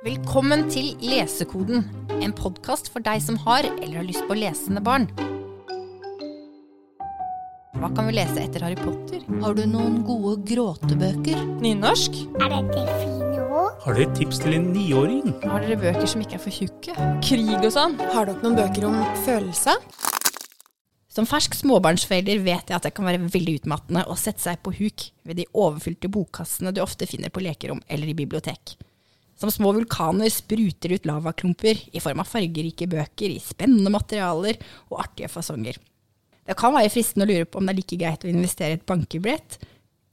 Velkommen til Lesekoden, en podkast for deg som har eller har lyst på lesende barn. Hva kan vi lese etter Harry Potter? Har du noen gode gråtebøker? Nynorsk? Er dette fine ord? Har dere et tips til en niåring? Har dere bøker som ikke er for tjukke? Krig og sånn? Har dere noen bøker om følelser? Som fersk småbarnsforelder vet jeg at det kan være veldig utmattende å sette seg på huk ved de overfylte bokkassene du ofte finner på lekerom eller i bibliotek. Som små vulkaner spruter ut lavaklumper i form av fargerike bøker i spennende materialer og artige fasonger. Det kan være fristende å lure på om det er like greit å investere i et bankebrett,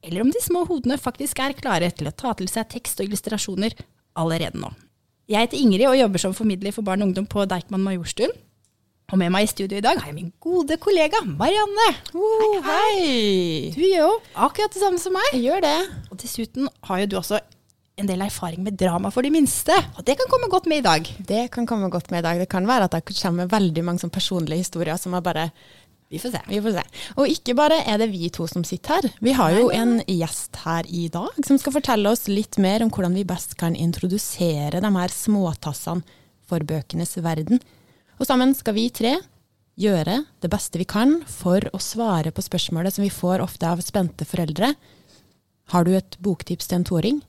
eller om de små hodene faktisk er klare til å ta til seg tekst og illustrasjoner allerede nå. Jeg heter Ingrid og jobber som formidler for barn og ungdom på Deichman Majorstuen. Og med meg i studio i dag har jeg min gode kollega Marianne. Oh, hei! Du gjør jo akkurat det samme som meg. Jeg gjør det. Og dessuten har jo du også en del erfaring med drama for de minste. Og det kan komme godt med i dag. Det kan komme godt med i dag. Det kan være at det kommer veldig mange sånn personlige historier som er bare Vi får se. Vi får se. Og ikke bare er det vi to som sitter her. Vi har jo en gjest her i dag som skal fortelle oss litt mer om hvordan vi best kan introdusere de her småtassene for bøkenes verden. Og sammen skal vi tre gjøre det beste vi kan for å svare på spørsmålet som vi får ofte av spente foreldre. Har du et boktips til en toåring?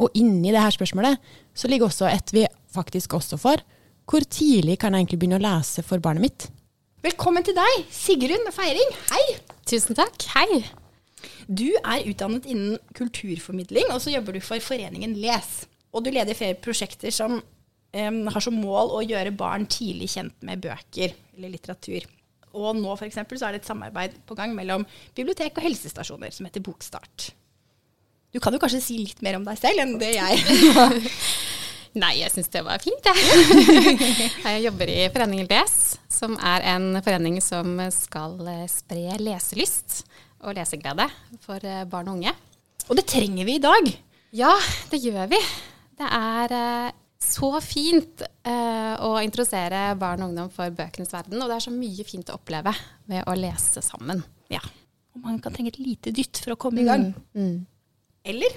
Og inni det her spørsmålet så ligger også et vi faktisk også får. Hvor tidlig kan jeg egentlig begynne å lese for barnet mitt? Velkommen til deg, Sigrun Feiring. Hei! Tusen takk. Hei. Du er utdannet innen kulturformidling, og så jobber du for Foreningen Les. Og du leder flere prosjekter som um, har som mål å gjøre barn tidlig kjent med bøker eller litteratur. Og nå for eksempel, så er det et samarbeid på gang mellom bibliotek og helsestasjoner som heter Bokstart. Du kan jo kanskje si litt mer om deg selv enn det jeg Nei, jeg syns det var fint, jeg. jeg jobber i Foreningen Les, som er en forening som skal eh, spre leselyst og leseglede for eh, barn og unge. Og det trenger vi i dag. Ja, det gjør vi. Det er eh, så fint eh, å introdusere barn og ungdom for bøkenes verden, og det er så mye fint å oppleve ved å lese sammen. Ja. Og man kan trenge et lite dytt for å komme i gang. Eller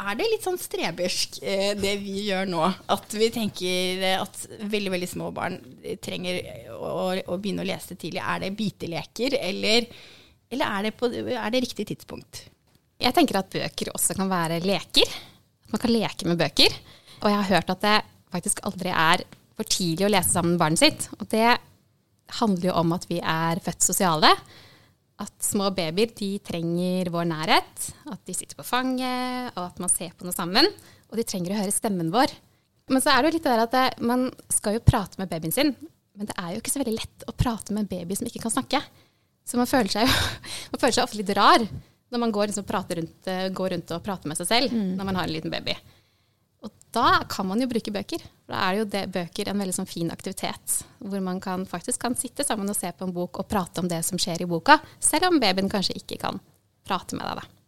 er det litt sånn strebersk, eh, det vi gjør nå? At vi tenker eh, at veldig veldig små barn trenger å, å begynne å lese tidlig. Er det biteleker, eller, eller er, det på, er det riktig tidspunkt? Jeg tenker at bøker også kan være leker. At man kan leke med bøker. Og jeg har hørt at det faktisk aldri er for tidlig å lese sammen med barnet sitt. Og det handler jo om at vi er født sosiale. At små babyer de trenger vår nærhet. At de sitter på fanget, og at man ser på noe sammen. Og de trenger å høre stemmen vår. Men så er det jo litt det der at det, man skal jo prate med babyen sin, men det er jo ikke så veldig lett å prate med en baby som ikke kan snakke. Så man føler seg jo man føler seg ofte litt rar når man går, liksom, rundt, eh, går rundt og prater med seg selv når man har en liten baby. Da kan man jo bruke bøker. Da er jo det, bøker en veldig sånn fin aktivitet. Hvor man kan, faktisk kan sitte sammen og se på en bok og prate om det som skjer i boka. Selv om babyen kanskje ikke kan prate med deg. Da.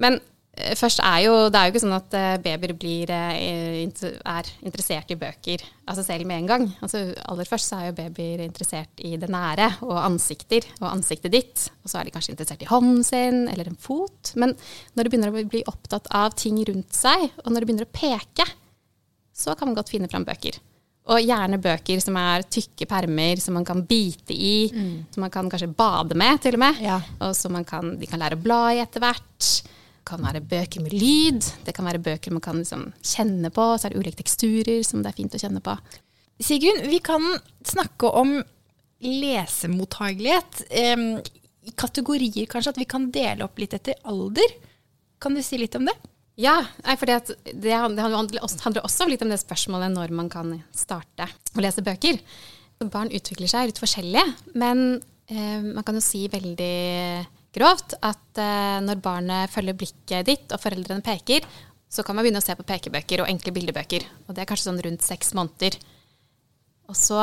Men eh, først er jo, det er jo ikke sånn at eh, babyer blir, eh, er interessert i bøker seg selv med en gang. Altså, aller først er jo babyer interessert i det nære og ansikter og ansiktet ditt. Og så er de kanskje interessert i hånden sin eller en fot. Men når de begynner å bli opptatt av ting rundt seg, og når de begynner å peke, så kan man godt finne fram bøker. Og gjerne bøker som er tykke permer, som man kan bite i, som man kan kanskje bade med, til og med. Ja. Og som man kan, de kan lære å bla i etter hvert. Det kan være bøker med lyd. Det kan være bøker man kan liksom kjenne på. Så er det ulike teksturer som det er fint å kjenne på. Sigrun, vi kan snakke om lesemottagelighet em, i kategorier, kanskje. At vi kan dele opp litt etter alder. Kan du si litt om det? Ja, at det, det handler også litt om det spørsmålet når man kan starte å lese bøker. Barn utvikler seg litt forskjellig, men eh, man kan jo si veldig grovt at eh, når barnet følger blikket ditt og foreldrene peker, så kan man begynne å se på pekebøker og enkle bildebøker. Og det er kanskje sånn rundt seks måneder. Og så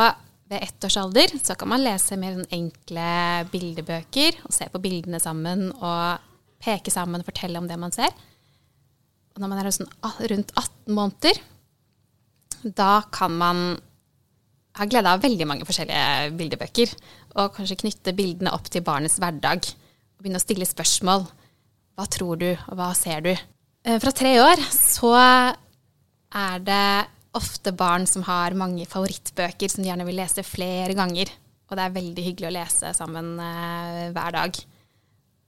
ved ett års alder så kan man lese mer sånn enkle bildebøker og se på bildene sammen og peke sammen og fortelle om det man ser. Og når man er sånn rundt 18 måneder, da kan man ha glede av veldig mange forskjellige bildebøker. Og kanskje knytte bildene opp til barnets hverdag. Og begynne å stille spørsmål. Hva tror du, og hva ser du? Eh, Fra tre år så er det ofte barn som har mange favorittbøker som de gjerne vil lese flere ganger. Og det er veldig hyggelig å lese sammen eh, hver dag.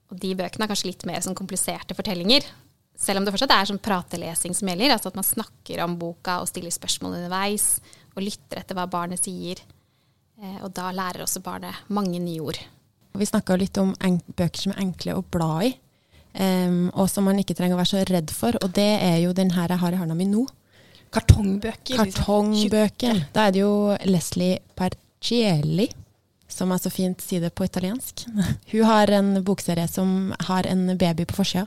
Og de bøkene er kanskje litt mer sånn kompliserte fortellinger. Selv om det fortsatt er sånn pratelesing som gjelder. Altså at man snakker om boka og stiller spørsmål underveis. Og lytter etter hva barnet sier. Eh, og da lærer også barnet mange nye ord. Vi snakka litt om bøker som er enkle å bla i, um, og som man ikke trenger å være så redd for. Og det er jo den her jeg har i hånda mi nå. Kartongbøker. liksom. Kartongbøker. Da er det jo Leslie Parcielli, som er så fint sier det på italiensk. Hun har en bokserie som har en baby på forsida.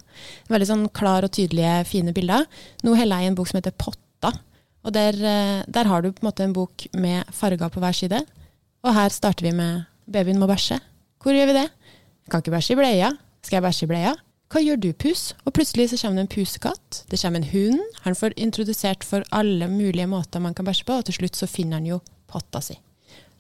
Veldig sånn klar og tydelige, fine bilder. Nå heller jeg i en bok som heter Potta. Og der, eh, der har du på en måte en bok med farger på hver side. Og her starter vi med babyen må bæsje. Hvor gjør vi det? Jeg kan ikke bæsje i bleia. Skal jeg bæsje i bleia? Hva gjør du, pus? Og plutselig så kommer det en pusekatt. Det kommer en hund. Han får introdusert for alle mulige måter man kan bæsje på, og til slutt så finner han jo potta si.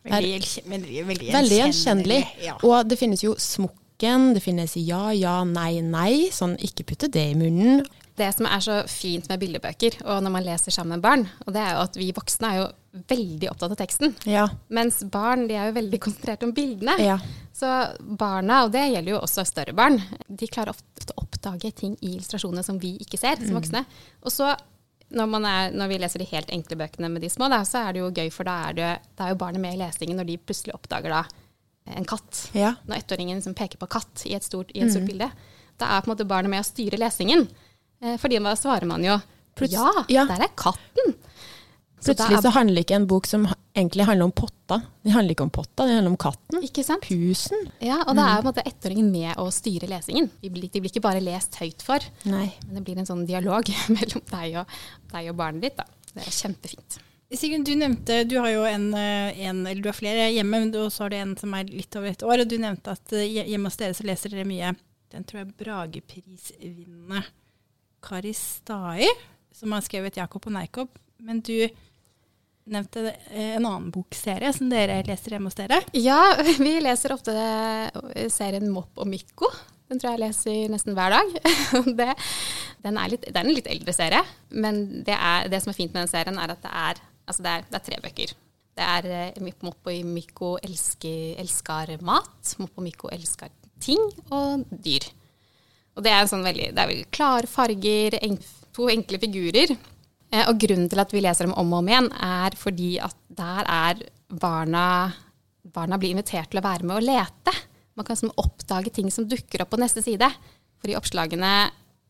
Veldig, veldig, veldig Veldig gjenkjennelig. Ja. Og det finnes jo smokken, det finnes ja, ja, nei, nei. Sånn ikke putte det i munnen. Det som er så fint med bildebøker, og når man leser sammen med barn, og det er jo at vi voksne er jo veldig opptatt av teksten. Ja. Mens barn de er jo veldig konsentrert om bildene. Ja. Så barna, og det gjelder jo også større barn, de klarer ofte å oppdage ting i illustrasjonene som vi ikke ser som voksne. Og så når, man er, når vi leser de helt enkle bøkene med de små, da, så er det jo gøy, for da er, det, da er jo barnet med i lesingen når de plutselig oppdager da en katt. Ja. Når ettåringen liksom peker på katt i et stort, i et stort bilde. Da er på en måte barnet med å styre lesingen. Eh, fordi da svarer man jo Pluts- ja, ja. der er katten. Så da Plutselig er- så handler ikke en bok som egentlig handler om potta. Den handler ikke om potta, den handler om katten. Ikke sant? Pusen. Ja, og da er på en måte ettåringen med å styre lesingen. De blir, de blir ikke bare lest høyt for, Nei. men det blir en sånn dialog mellom deg og, deg og barnet ditt. Da. Det er kjempefint. Sigrun, du nevnte Du har jo en, eh, en eller du har flere hjemme, men så har du en som er litt over et år. Og du nevnte at eh, hjemme hos dere så leser dere mye Den tror jeg Brageprisvinnende Kari Stai, som har skrevet 'Jakob og Neikob'. Men du nevnte eh, en annen bokserie som dere leser hjemme hos dere. Ja, vi leser ofte eh, serien Mopp og Mikko. Den tror jeg jeg leser nesten hver dag. det, er litt, det er en litt eldre serie, men det, er, det som er fint med den serien, er at det er, altså det er, det er tre bøker. Det er eh, Mopp og Mikko elsker, elsker mat, Mopp og Mikko elsker ting og dyr. Og det er, en sånn veldig, det er veldig klare farger, enk, to enkle figurer. Eh, og grunnen til at vi leser dem om og om igjen, er fordi at der er barna Barna blir invitert til å være med og lete. Man kan liksom oppdage ting som dukker opp på neste side. For i oppslagene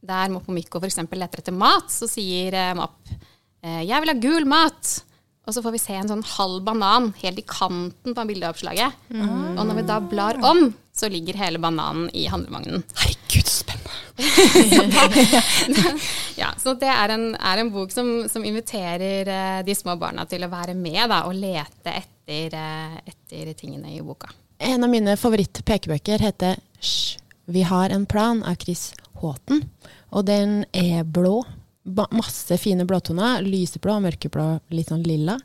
der Mopp og Mikko f.eks. leter etter mat, så sier eh, Mopp eh, 'jeg vil ha gul mat'. Og så får vi se en sånn halv banan helt i kanten på bildeoppslaget. Og når vi da blar om, så ligger hele bananen i handlevognen. Herregud, spennende! Ja, så det er en, er en bok som, som inviterer eh, de små barna til å være med da, og lete etter, eh, etter tingene i boka. En av mine favoritt-pekebøker heter Hysj, vi har en plan av Chris Håten. Og den er blå. Masse fine blåtoner. Lyseblå, mørkeblå, litt sånn lilla.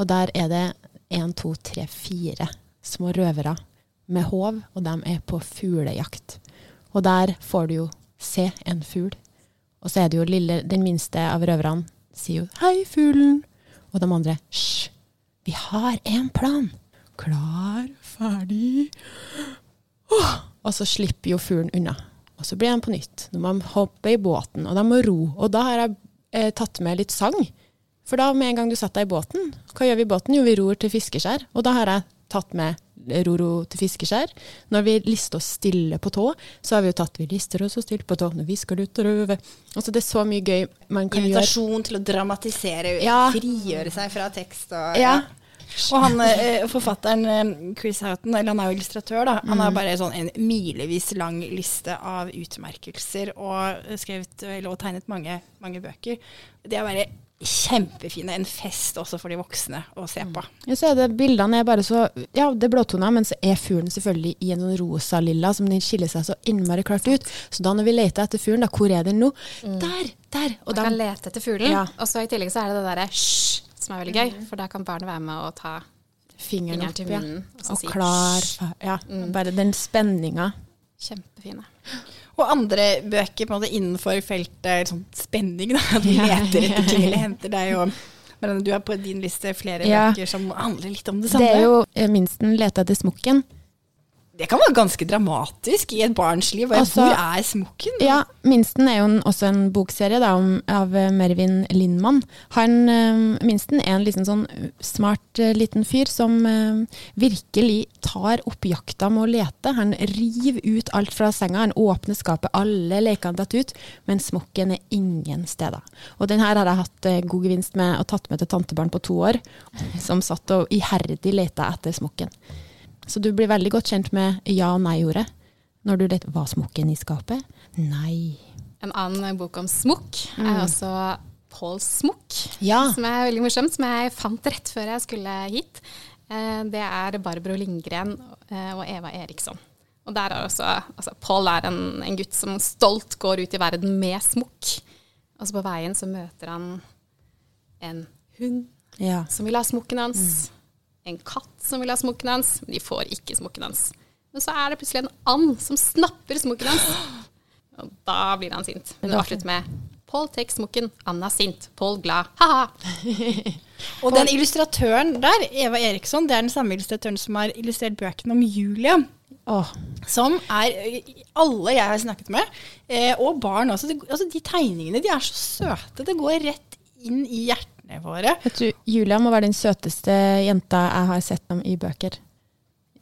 Og der er det én, to, tre, fire små røvere med håv, og de er på fuglejakt. Og der får du jo se en fugl. Og så er det jo lille, den minste av røverne sier jo 'hei, fuglen'. Og de andre 'hysj, vi har en plan'. Klar, ferdig oh! Og så slipper jo fuglen unna. Og så blir de på nytt. Nå må de hoppe i båten, og de må ro. Og da har jeg eh, tatt med litt sang. For da med en gang du setter deg i båten, hva gjør vi i båten? Jo, vi ror til fiskeskjær. Og da har jeg tatt med ro-ro til fiskeskjær. Når vi lister oss stille på tå, så har vi jo tatt vi lister oss stille på tå når vi skal ut og røve. Altså det er så mye gøy man kan gjøre. Invitasjon til å dramatisere, Ja. frigjøre seg fra tekst. Og, Ja. og han, eh, forfatteren eh, Chris Houghton, eller han er jo illustratør, da, han Mm. har bare sånn en milevis lang liste av utmerkelser og skrevet eller, og tegnet mange, mange bøker. Det er bare kjempefine. En fest også for de voksne å se på. Ja, så er det Bildene er bare så Ja, det er blåtona, men så er fuglen selvfølgelig i en sånn rosa-lilla som den skiller seg så innmari klart ut. Så da når vi leter etter fuglen, da, hvor er den nå? Der! Der! Og Man da kan lete etter fuglen, Ja. og så i tillegg så er det det derre hysj, som er veldig gøy. For da kan barnet være med og ta fingeren fingeren opp, til ja. Og, Og si klar Ja, bare den spenninga. Kjempefine. Og andre bøker på en måte innenfor feltet sånn spenning, da. Vi leter etter ting eller henter. deg og Men du har på din liste flere Ja. bøker som handler litt om det samme. Det er jo minst minsten lete etter smokken. Det kan være ganske dramatisk i et barns liv. Altså- hvor er smokken? Ja, Minsten er jo en, også en bokserie da, om, av eh, Mervin Lindmann. Han, øh, Minsten er en liksom sånn smart øh, liten fyr som øh, virkelig tar opp jakta med å lete. Han river ut alt fra senga, han åpner skapet, alle lekene detter ut, men smokken er ingen steder. Og den her har jeg hatt eh, god gevinst med og tatt med til tantebarn på to år, som satt og iherdig leta etter smokken. Så du blir veldig godt kjent med ja- og nei-ordet. Når du leter hva smokken i skapet? Nei. En annen bok om smokk er også Paul Smokk, Ja. som er veldig morsomt, som jeg fant rett før jeg skulle hit. Eh, Det er Barbro Lindgren eh, og Eva Eriksson. Og der er også, altså Paul er en, en gutt som stolt går ut i verden med smokk. Og så på veien så møter han en hund Ja. som vil ha smokken hans. En katt som vil ha smokken hans. Men de får ikke smokken hans. Men så er det plutselig en and som snapper smokken hans. Og da blir han sint. Men det avslutter med Paul tek smokken, Anna sint, Paul glad, ha-ha. Og den illustratøren der, Eva Eriksson, det er den samme illustratøren som har illustrert bøkene om Julia. Oh. Som er alle jeg har snakket med, eh, og barn også. Det, altså, de tegningene de er så søte. Det går rett inn i hjertene våre. vet du, Julia må være den søteste jenta jeg har sett om i bøker.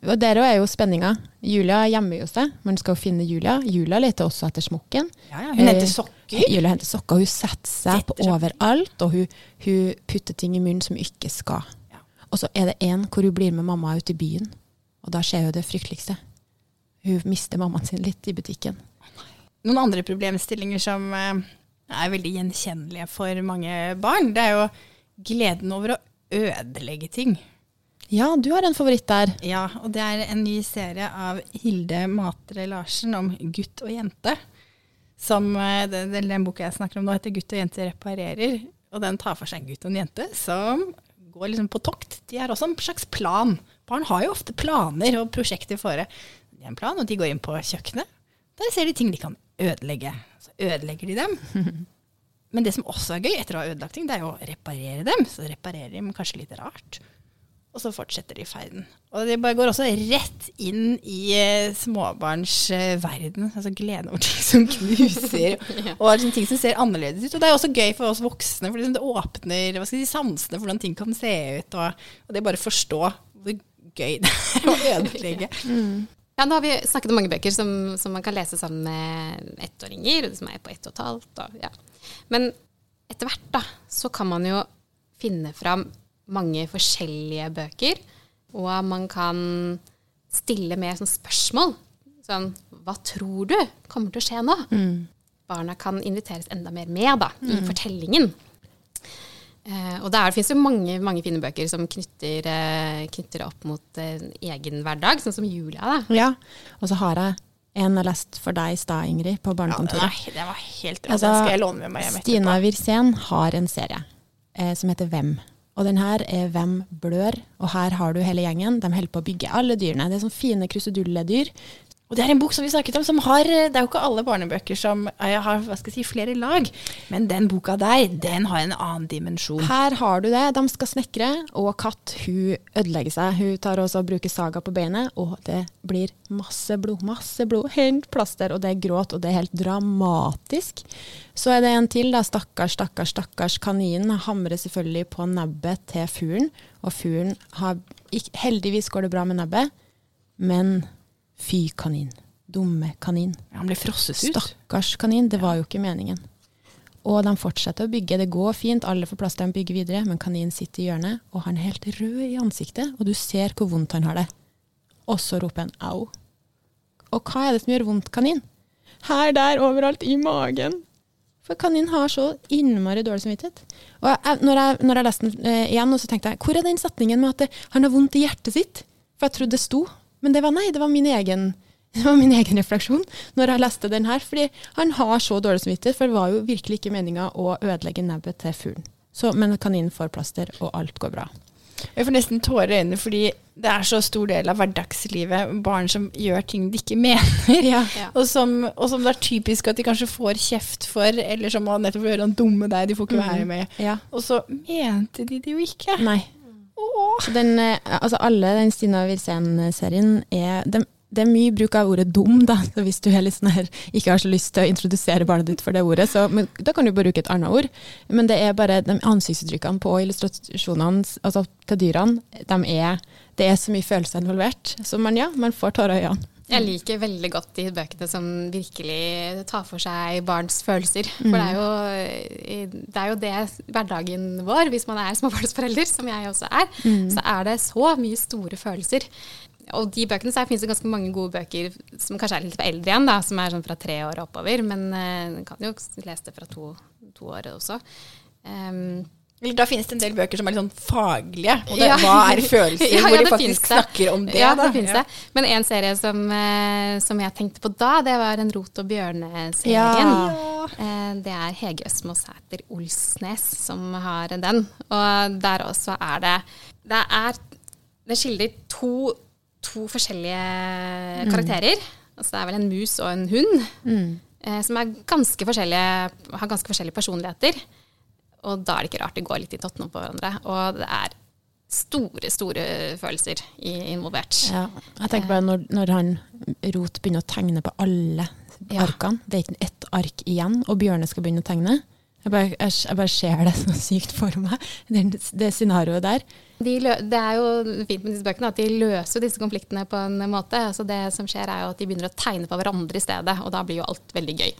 Og der er jo spenninga. Julia er hjemme hos deg, man skal jo finne Julia. Julia leter også etter smokken. Ja, ja, hun henter Eh, sokker. Julia henter sokker, hun setter seg på overalt, og hun, hun putter ting i munnen som hun ikke skal. Ja. Og så er det en hvor hun blir med mamma ut i byen, og da skjer jo det frykteligste. Hun mister mammaen sin litt i butikken. Noen andre problemstillinger som eh, er veldig gjenkjennelige for mange barn, det er jo gleden over å ødelegge ting. Ja, du har en favoritt der. Ja, og det er en ny serie av Hilde Matre Larsen om gutt og jente. Som eh, den, den, den boka jeg snakker om nå, heter 'Gutt og jente reparerer'. Og den tar for seg en gutt og en jente som går liksom på tokt. De har også en slags plan. Barn har jo ofte planer og prosjekter fore. De har en plan, og de går inn på kjøkkenet. Der ser de ting de kan ødelegge. Så ødelegger de dem. Men det som også er gøy etter å ha ødelagt ting, det er jo å reparere dem. Så reparerer de kanskje litt rart. Og så fortsetter de ferden. Og det bare går også rett inn i eh, småbarnsverden. Altså glede over ting som knuser, og liksom ting som ser annerledes ut. Og det er også gøy for oss voksne, for liksom det åpner hva skal si, sansene for hvordan ting kan se ut. Og, og det bare forstå hvor gøy det er å ødelegge. Ja, nå har vi snakket om mange bøker som, som man kan lese sammen med ettåringer, som er på ett og et halvt. Og, ja. Men etter hvert da, så kan man jo finne fram mange forskjellige bøker, og man kan stille mer sånn spørsmål. Sånn, hva tror du kommer til å skje nå? Barna kan inviteres enda mer med da, i fortellingen. Eh, og der finnes jo mange, mange fine bøker som knytter, eh, knytter opp mot eh, egen hverdag, sånn som Julia. da. Ja. Og så har jeg en jeg lest for deg i stad, Ingrid, på barnekontoret. Ja, det var helt rått. Altså, skal jeg låne med meg hjem. Stina Wirsén har en serie eh, som heter Hvem. Og den her er Hvem blør. Og her har du hele gjengen. De holder på å bygge alle dyrene. Det er sånne fine krusedulledyr. Og det er en bok som vi snakket om, som har Det er jo ikke alle barnebøker som eh, har hva skal jeg si, flere lag, men den boka der, den har en annen dimensjon. Her har du det. De skal snekre, og Katt hun ødelegger seg. Hun tar også og bruker saga på beinet, og det blir masse blod. Masse blod. Helt plaster, og det er gråt, og det er helt dramatisk. Så er det en til, da. Stakkars, stakkars, stakkars kaninen hamrer selvfølgelig på nebbet til fuglen, og fuglen har Heldigvis går det bra med nebbet, men fy kanin. Dumme kanin. Han ble frosset ut. Stakkars kanin, det var jo ikke meningen. Og de fortsetter å bygge, det går fint, alle får plass til å bygge videre, men kaninen sitter i hjørnet, og han er helt rød i ansiktet, og du ser hvor vondt han har det. Og så roper han au. Og hva er det som gjør vondt, kanin? Her, der, overalt, i magen. For kanin har så innmari dårlig samvittighet. Og jeg, når, jeg, når jeg leste den eh, igjen, så tenkte jeg, hvor er den setningen med at det, han har vondt i hjertet sitt? For jeg trodde det sto, men det var nei, det var min egen det var min egen refleksjon når jeg leste den her. Fordi han har så dårlig samvittighet, for det var jo virkelig ikke meninga å ødelegge nebbet til fuglen. Så, men kaninen får plaster, og alt går bra. Jeg får nesten tårer i øynene fordi det er så stor del av hverdagslivet. Barn som gjør ting de ikke mener. Ja. Ja. Og, som, og som det er typisk at de kanskje får kjeft for, eller som man nettopp gjør han dumme deg, de får ikke være med. ja. Og så mente de det jo ikke. Nei. Den, eh, altså alle den Stina Wirsén-serien er de, Det er mye bruk av ordet dum, da. Så hvis du sånn her, ikke har så lyst til å introdusere barnet ditt for det ordet, så men, da kan du bruke et annet ord. Men det er bare de ansiktsuttrykkene på illustrasjonene altså til dyrene, de er, det er så mye følelser involvert. Så man, ja, man får tårer i øynene. Jeg liker veldig godt de bøkene som virkelig tar for seg barns følelser. For det er, jo, det er jo det hverdagen vår, hvis man er småbarnsforelder, som jeg også er, så er det så mye store følelser. Og de bøkene så finnes det ganske mange gode bøker som kanskje er litt for eldre igjen, da, som er sånn fra tre år og oppover, men uh, kan jo lese det fra to, to år også. Um, Eller Da finnes det en del bøker som er litt sånn faglige. Og det, Ja. hva er følelser? Ja, hvor de faktisk snakker om det. Ja, det finnes det. Men en serie som, eh, som jeg tenkte på da, det var en Rot og bjørne-serien. Ja. Eh, det er Hege Østmo Sæter Olsnes som har den. Og der også er det Det er Det skildrer to, to forskjellige karakterer. Altså det er vel en mus og en hund. eh, Som ganske forskjellige, har ganske forskjellige personligheter. Og da er det ikke rart det går litt i tottene på hverandre. Og det er store, store følelser involvert. Ja, jeg tenker bare når, når han Rot begynner å tegne på alle Ja. arkene, det er ikke ett ark igjen, og Bjørne skal begynne å tegne. Jeg bare, jeg, jeg bare ser det så sykt for meg, det, det scenarioet der. De lø det er jo fint med disse bøkene at de løser disse konfliktene på en måte. Altså det som skjer er jo at de begynner å tegne på hverandre i stedet, og da blir jo alt veldig gøy.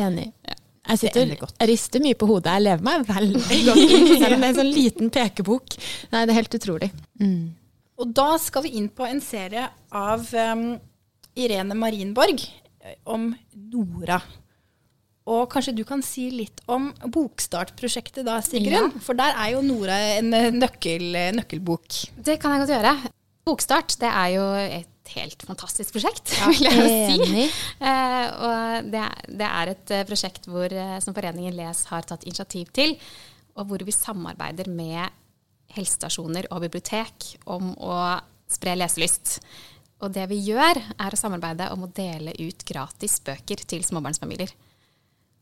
Enig. Jeg, sitter, rister mye på hodet. Jeg lever meg veldig godt selv om det er en sånn liten pekebok. Nei, det er helt utrolig. Mm. Og da skal vi inn på en serie av um, Irene Marienborg om Nora. Og kanskje du kan si litt om Bokstartprosjektet da, Sigrun? For der er jo Nora en nøkkel, nøkkelbok. Det kan jeg godt gjøre. Bokstart det er jo et helt fantastisk prosjekt, vil jeg si. Eh, og det, det er et eh, prosjekt hvor, eh, som Foreningen Les har tatt initiativ til, og hvor vi samarbeider med helsestasjoner og bibliotek om å spre leselyst. Og det vi gjør, er å samarbeide om å dele ut gratis bøker til småbarnsfamilier.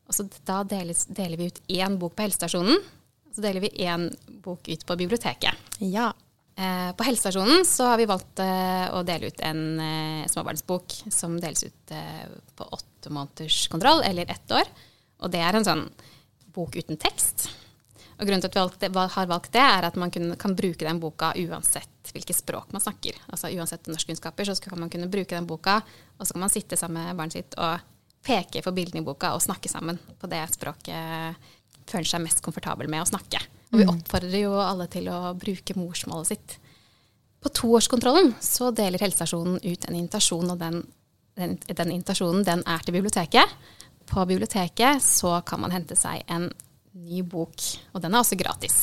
Og så da deles, deler vi ut én bok på helsestasjonen, og så deler vi én bok ut på biblioteket. Ja. Eh, På helsestasjonen så har vi valgt eh, å dele ut en eh, småbarnsbok som deles ut på åtte måneders kontroll, eller ett år. Og det er en sånn bok uten tekst. Og grunnen til at vi har valgt det, er at man kan bruke den boka uansett hvilket språk man snakker. Altså uansett norskkunnskaper, så kan man kunne bruke den boka, og så kan man sitte sammen med barnet sitt og peke for bildene i boka og snakke sammen på det språket føler seg mest komfortabel med å snakke. Og vi oppfordrer jo alle til å bruke morsmålet sitt. På toårskontrollen så deler helsestasjonen ut en invitasjon, og den, den, den invitasjonen den er til biblioteket. På biblioteket så kan man hente seg en ny bok, og den er også gratis.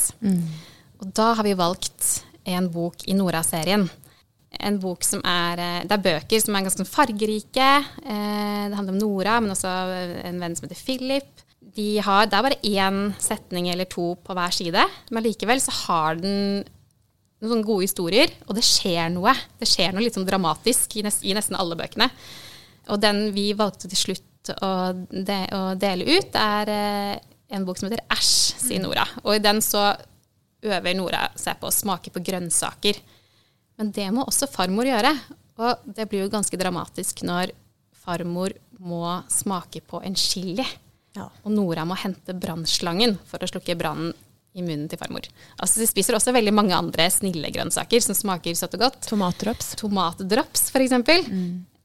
Og da har vi valgt en bok i Nora-serien. En bok som er eh, Det er bøker som er ganske fargerike. Eh, Det handler om Nora, men også en venn som heter Philip. De har, det er bare én setning eller to på hver side, men likevel så har den noen sånne gode historier, og det skjer noe. Det skjer noe litt sånn dramatisk i, nest, i nesten alle bøkene. Og den vi valgte til slutt å, de, å dele ut, er eh, en bok som heter Æsj, sier Nora. Og i den så øver Nora seg på å smake på grønnsaker. Men det må også farmor gjøre. Og det blir jo ganske dramatisk når farmor må smake på en chili. Ja. Og Nora må hente brannslangen for å slukke brannen i munnen til farmor. Altså De spiser også veldig mange andre snille grønnsaker som smaker søtt og godt. Tomatdrops. Tomatdrops, f.eks.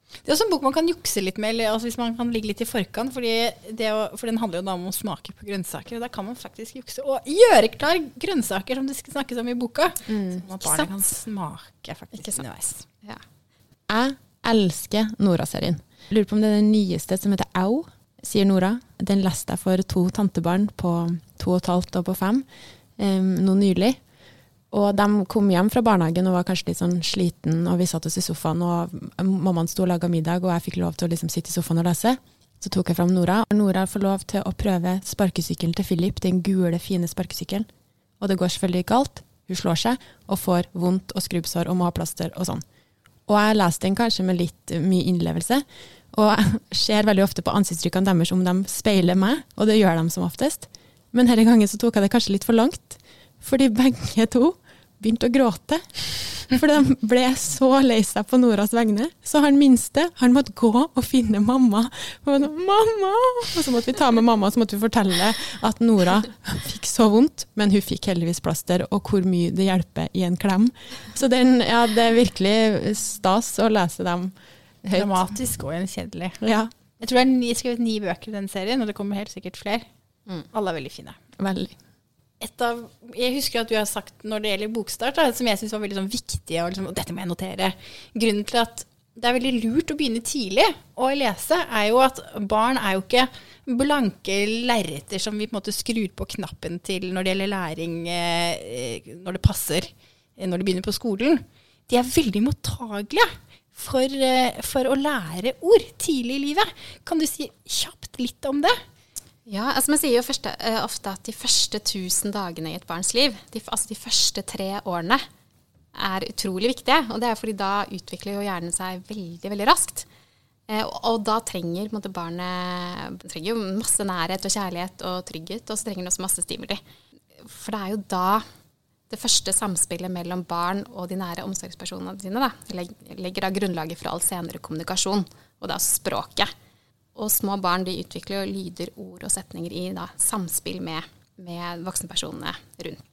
Det er også en bok man kan jukse litt med, eller, altså hvis man kan ligge litt i forkant. Fordi det å, for den handler jo da om å smake på grønnsaker, og da kan man faktisk jukse. Og gjøre klar grønnsaker som det skal snakkes om i boka. Sånn at barnet kan smake faktisk underveis. Ja. Jeg elsker Nora-serien. Lurer på om det er den nyeste som heter Au, sier Nora. Den leste jeg for to tantebarn på to og et halvt og på fem um, nå nylig. Og de kom hjem fra barnehagen og var kanskje litt sånn sliten, og vi satt oss i sofaen, og mammaen sto og laga middag, og jeg fikk lov til å liksom sitte i sofaen og lese. Så tok jeg fram Nora. Nora får lov til å prøve sparkesykkelen til Philip, den gule, fine sparkesykkelen. Og det går selvfølgelig galt. hun slår seg, og får vondt og skrubbsår og må ha plaster og sånn. Og jeg leste den kanskje med litt mye innlevelse, og jeg ser veldig ofte på ansiktstrykkene deres om de speiler meg, og det gjør de som oftest. Men denne gangen så tok jeg det kanskje litt for langt, fordi begge to begynte å gråte. For de ble så lei seg på Noras vegne. Så han minste han måtte gå og finne mamma. Og, mamma! og så måtte vi ta med mamma og så måtte vi fortelle at Nora fikk så vondt, men hun fikk heldigvis plaster, og hvor mye det hjelper i en klem. Så den, ja, det er virkelig stas å lese dem høyt. Dramatisk og gjenkjedelig. Ja, Jeg tror det er ni, skrevet ni bøker i den serien, og det kommer helt sikkert flere. Alle er veldig fine. veldig. Et av, jeg husker at du har sagt når det gjelder bokstart, da, som jeg syns var veldig sånn viktig, og, liksom, og dette må jeg notere. Grunnen til at det er veldig lurt å begynne tidlig å lese, er jo at barn er jo ikke blanke lerreter som vi på en måte skrur på knappen til når det gjelder læring eh, når det passer, eh, når de begynner på skolen. De er veldig mottagelige for, eh, for å lære ord tidlig i livet. Kan du si kjapt litt om det? Ja, altså Man sier jo første, eh, ofte at de første 1000 dagene i et barns liv, de, altså de første tre årene, er utrolig viktige. Og det er fordi da utvikler jo hjernen seg veldig, veldig raskt. Eh, og, da trenger måte, barnet trenger masse nærhet og kjærlighet og trygghet, og så trenger det også masse stimuli. For det er jo da det første samspillet mellom barn og de nære omsorgspersonene sine da, legger da grunnlaget for all senere kommunikasjon, og da språket. Og små barn de utvikler jo lyder, ord og setninger i da, samspill med, med voksenpersonene rundt.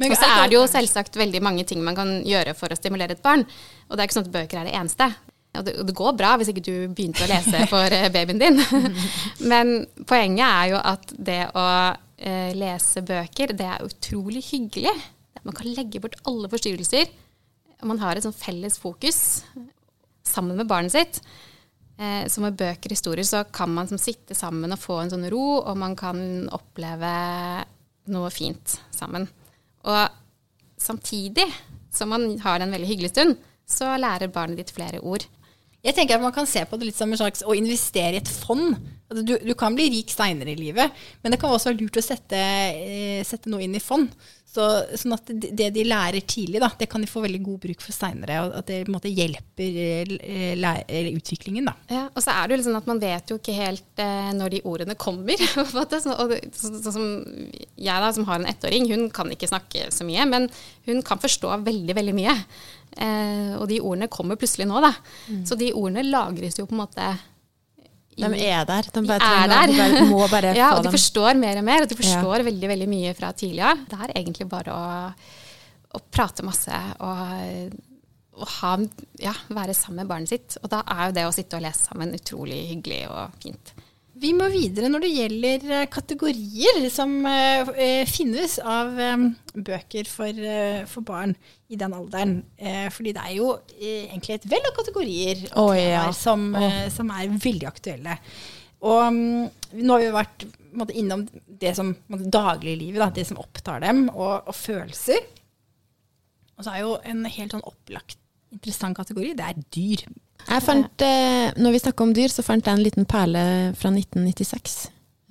Og så er det jo selvsagt veldig mange ting man kan gjøre for å stimulere et barn. Og det er ikke sånn at bøker er det eneste. Og det, og det går bra hvis ikke du begynte å lese for eh, babyen din. Men poenget er jo at det å eh, lese bøker, det er utrolig hyggelig. Man kan legge bort alle forstyrrelser. Og man har et sånn felles fokus sammen med barnet sitt. Eh, så med bøker og historier så kan man som sitte sammen og få en sånn ro, og man kan oppleve noe fint sammen. Og samtidig som man har en veldig hyggelig stund, så lærer barnet ditt flere ord. Jeg tenker at Man kan se på det litt som en slags å investere i et fond. Altså, du, du kan bli rik seinere i livet, men det kan også være lurt å sette, eh, sette noe inn i fond. Så, sånn at det, de lærer tidlig, da, det kan de få veldig god bruk for seinere. Og at det måte hjelper eh, utviklingen. Da. Ja, og så er det jo liksom sånn at man vet jo ikke helt eh, når de ordene kommer. på en måte. Så, og så, så, som jeg da, som har en ettåring, hun kan ikke snakke så mye, men hun kan forstå veldig, veldig mye. Eh, og de ordene kommer plutselig nå, da. Så de ordene lagres jo på en måte De er der. De, De er der. de må bare ja, og de dem. forstår mer og mer, og de forstår veldig veldig mye fra tidlig av. Det er egentlig bare å, å prate masse og, og ha, ja, være sammen med barnet sitt. Og da er jo det å sitte og lese sammen utrolig hyggelig og fint. Vi må videre når det gjelder eh, kategorier som eh, eh, finnes av bøker for, for barn i den alderen. Fordi det er jo egentlig et vell av kategorier oh, ja. som, som er veldig aktuelle. Og mm, nå har vi vært måtte, innom det som måtte, dagliglivet, da, det som opptar dem, og, og følelser. Og så er jo en helt sånn opplagt interessant kategori, det er dyr. Jeg fant, eh, når vi snakker om dyr, så fant jeg en liten perle fra 1996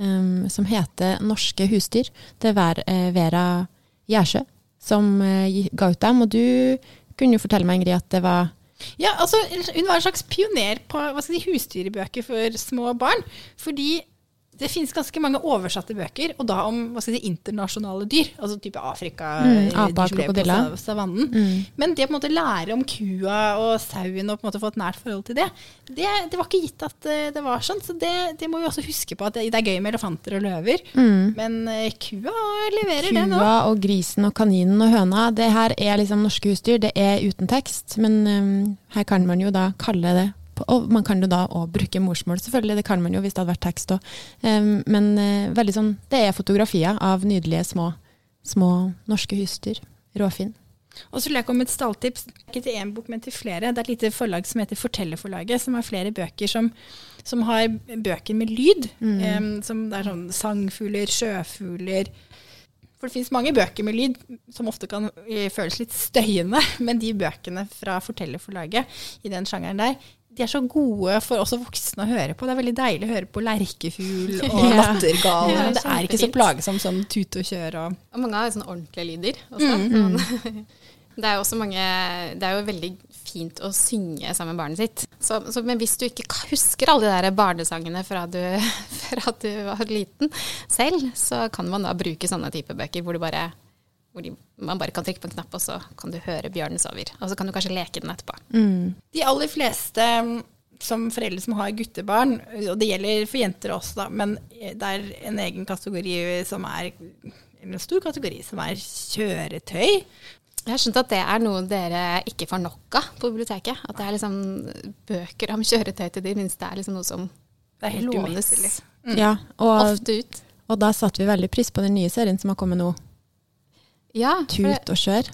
um, som heter 'Norske husdyr'. Det var eh, Vera Gjersø som eh, ga ut dem. Og du kunne jo fortelle meg, Ingrid, at det var Ja, altså, hun var en slags pioner på hva skal si, husdyrbøker for små barn. Fordi det finnes ganske mange oversatte bøker, og da om hva skal si, internasjonale dyr. Altså type Afrika, Mm, apa, sa- savannen. Mm. Men det å på en måte lære om kua og sauen og på en måte få et nært forhold til det, det, det var ikke gitt at eh, det var sånn. Så det, det må vi også huske på, at det, er gøy med elefanter og løver. Men eh, kua leverer det nå. Kua og grisen og kaninen og høna. Det her er liksom norske husdyr. Det er uten tekst, men um, her kan man jo da kalle det og man kan jo da òg bruke morsmål, selvfølgelig. Det kan man jo hvis det hadde vært tekst òg. men eh, veldig sånn, det er fotografier av nydelige små, små norske husdyr. Råfinn. Og så vil jeg komme med et stalltips, ikke til én bok, men til flere. Det er et lite forlag som heter Fortellerforlaget, som har flere bøker som, som har bøker med lyd. em, som det er sånn sangfugler, sjøfugler For det finnes mange bøker med lyd som ofte kan eh, føles litt støyende, men de bøkene fra Fortellerforlaget i den sjangeren der, de er så gode for oss voksne å høre på. Det er veldig deilig å høre på lerkefugl og Ja. lattergal. Ja, det er ikke så plagsomt som tute og kjør og Og mange har sånne ordentlige lyder også. Men Det er jo også mange Det er jo veldig fint å synge sammen med barnet sitt. Så, så, men hvis du ikke husker alle de der barnesangene fra du, fra du var liten selv, så kan man da bruke sånne type bøker hvor, du bare, hvor de, man bare kan trykke på en knapp, og så kan du høre bjørnen sover. Og så kan du kanskje leke den etterpå. De aller fleste mm, som foreldre som har guttebarn, og det gjelder for jenter også, da, men det er en egen kategori som er eller en stor kategori som er kjøretøy. Jeg har skjønt at det er noe dere ikke får nok av på biblioteket. At det er liksom bøker om kjøretøy til de minste er liksom noe som Det er helt lånes mm. Ja, og, ofte ut. og da satte vi veldig pris på den nye serien som har kommet nå, Ja, Tut og kjør.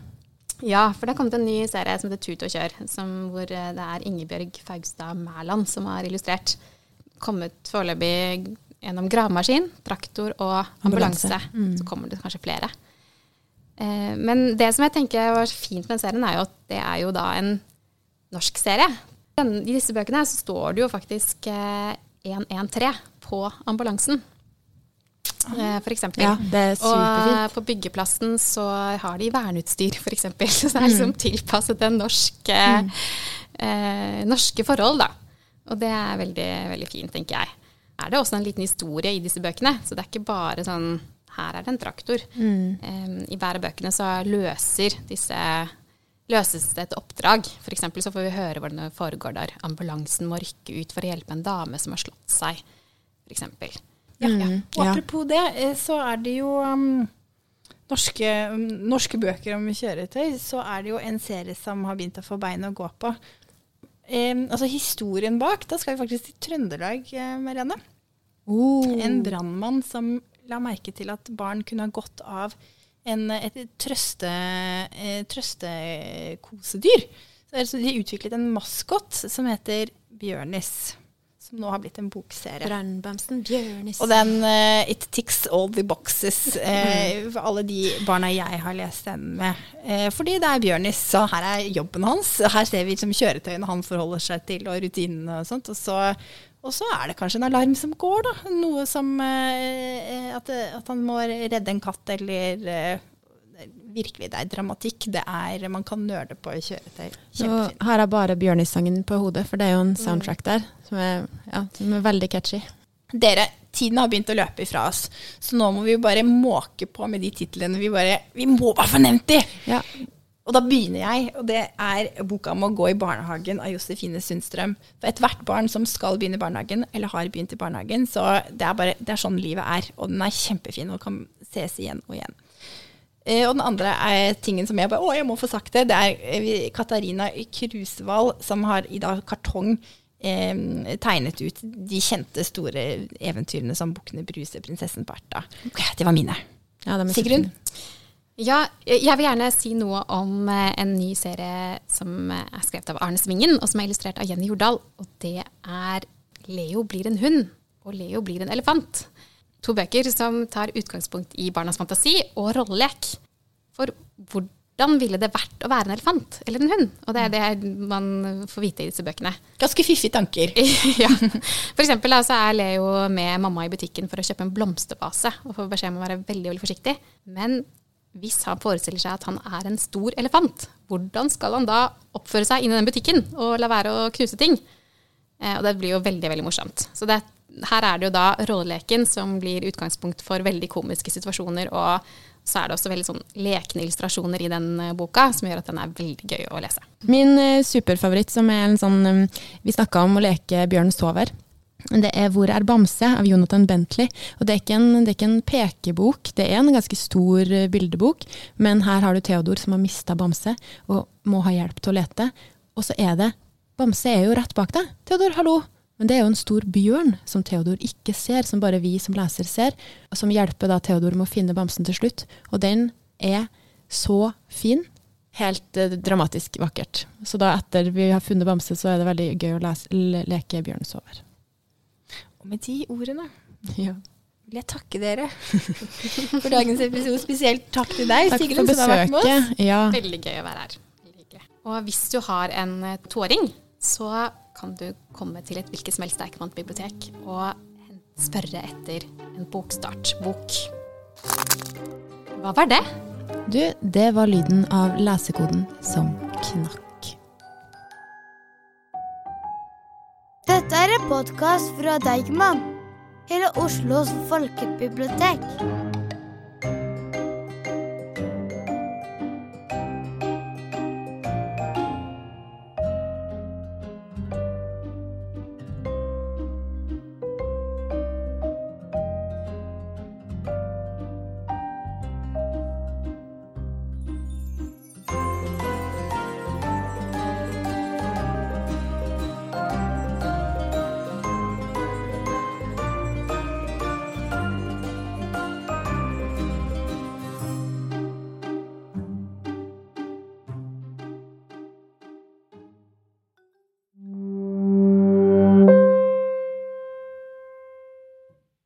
ja, for det har kommet en ny serie som heter Tut og kjør, som, hvor eh, det er Ingebjørg Faugstad Mæland som har illustrert. Kommet foreløpig gjennom gravemaskin, traktor og ambulanse. Ambulanse. Så kommer det kanskje flere. Eh, men det som jeg tenker var fint med den serien, er jo at det er jo da en norsk serie. Den, I disse bøkene så står det jo faktisk eh, 113 på ambulansen. Eh, for eksempel. Ja, er Og eh, på byggeplassen så har de verneutstyr, f.eks. Så det er liksom tilpasset en norske, mm. eh, norske forhold, da. Og det er veldig, veldig fint, tenker jeg. Er det også en liten historie i disse bøkene, så det er ikke bare sånn her er det en traktor. Eh, I hver av bøkene så løser disse løses det et oppdrag. For eksempel så får vi høre hvordan det foregår der ambulansen må rykke ut for å hjelpe en dame som har slått seg, for eksempel. Ja. Og ja. apropos det, eh, så er det jo um, norske, um, norske bøker om kjøretøy. Så er det jo en serie som har begynt å få bein å gå på. Um, altså historien bak, da skal vi faktisk til Trøndelag, eh, Marianne. Oh. En brannmann som la merke til at barn kunne ha godt av en, et trøste, eh, trøstekosedyr. Så altså, de utviklet en maskot som heter Bjørnis, som nå har blitt en bokserie. Brannbamsen Bjørnis. Og den uh, It ticks all the boxes Uh, for alle de barna jeg har lest den med. Uh, fordi det er Bjørnis, så her er jobben hans. Her ser vi liksom kjøretøyene han forholder seg til, og rutinene og sånt. Og så, og så er det kanskje en alarm som går, da. Noe som at, at han må redde en katt, eller Virkelig, det er dramatikk. Det er, man kan nøle på kjøretøy. Nå Kjempefint. har jeg bare Bjørnis-sangen på hodet, for det er jo en soundtrack der som er, ja, som er veldig catchy. Dere, tiden har begynt å løpe ifra oss, så nå må vi bare måke på med de titlene. Vi, bare, vi må bare få nevnt de! Ja. Og da begynner jeg, og det er boka om å gå i barnehagen av Josefine Sundstrøm. For ethvert barn som skal begynne i barnehagen, eller har begynt i barnehagen, så det er, bare, det er sånn livet er. Og den er kjempefin og kan ses igjen og igjen. Eh, og den andre er tingen som jeg bare Å, jeg må få sagt det. Det er eh, Katarina Krusvall som har i dag kartong eh, tegnet ut de kjente store eventyrene som Bukkene Bruse, Prinsessen Bertha. Det var mine. Ja, de er Sigrun? Ja, jeg vil gjerne si noe om eh, en ny serie som eh, er skrevet av Arne Svingen, og som er illustrert av Jenny Jordal. Og det er 'Leo blir en hund' og 'Leo blir en elefant'. To bøker som tar utgangspunkt i barnas fantasi og rollelek. For hvordan ville det vært å være en elefant eller en hund? Og det er det man får vite i disse bøkene. Ganske fiffige tanker. ja. For eksempel så er Leo med mamma i butikken for å kjøpe en blomsterbase, og får beskjed om å være veldig, veldig forsiktig. Men hvis han forestiller seg at han er en stor elefant, hvordan skal han da oppføre seg inni den butikken og la være å knuse ting? Eh, og det blir jo veldig, veldig morsomt. Så det, her er det jo da rolleleken som blir utgangspunkt for veldig komiske situasjoner, og så er det også veldig sånn lekne illustrasjoner i den eh, boka, som gjør at den er veldig gøy å lese. Min eh, superfavoritt, som er en sånn um, Vi snakka om å leke Bjørn sover. Det er 'Hvor er Bamse?' av Jonathan Bentley. Og det er, ikke en, det er ikke en pekebok, det er en ganske stor eh, bildebok. Men her har du Theodor som har mista Bamse og må ha hjelp til å lete. Og så er det Bamse er jo rett bak deg. Theodor, hallo! Men det er jo en stor bjørn som Theodor ikke ser, som bare vi som leser ser. Og som hjelper da Theodor med å finne bamsen til slutt. Og den er så fin. Helt eh, dramatisk vakkert. Så da etter vi har funnet bamse, så er det veldig gøy å lese, le leke Bjørn sover. Og med de ordene Ja. vil jeg takke dere for dagens episode. Spesielt takk til deg, Takk Sigrun, som har vært med oss. Ja. Veldig gøy å være her. Og hvis du har en tåring, så kan du komme til et hvilket som helst Eikemann-bibliotek og spørre etter en bokstartbok. Hva var det? Du, det var lyden av lesekoden som knakk. Dette er en podkast fra Deigman, hele Oslos folkebibliotek.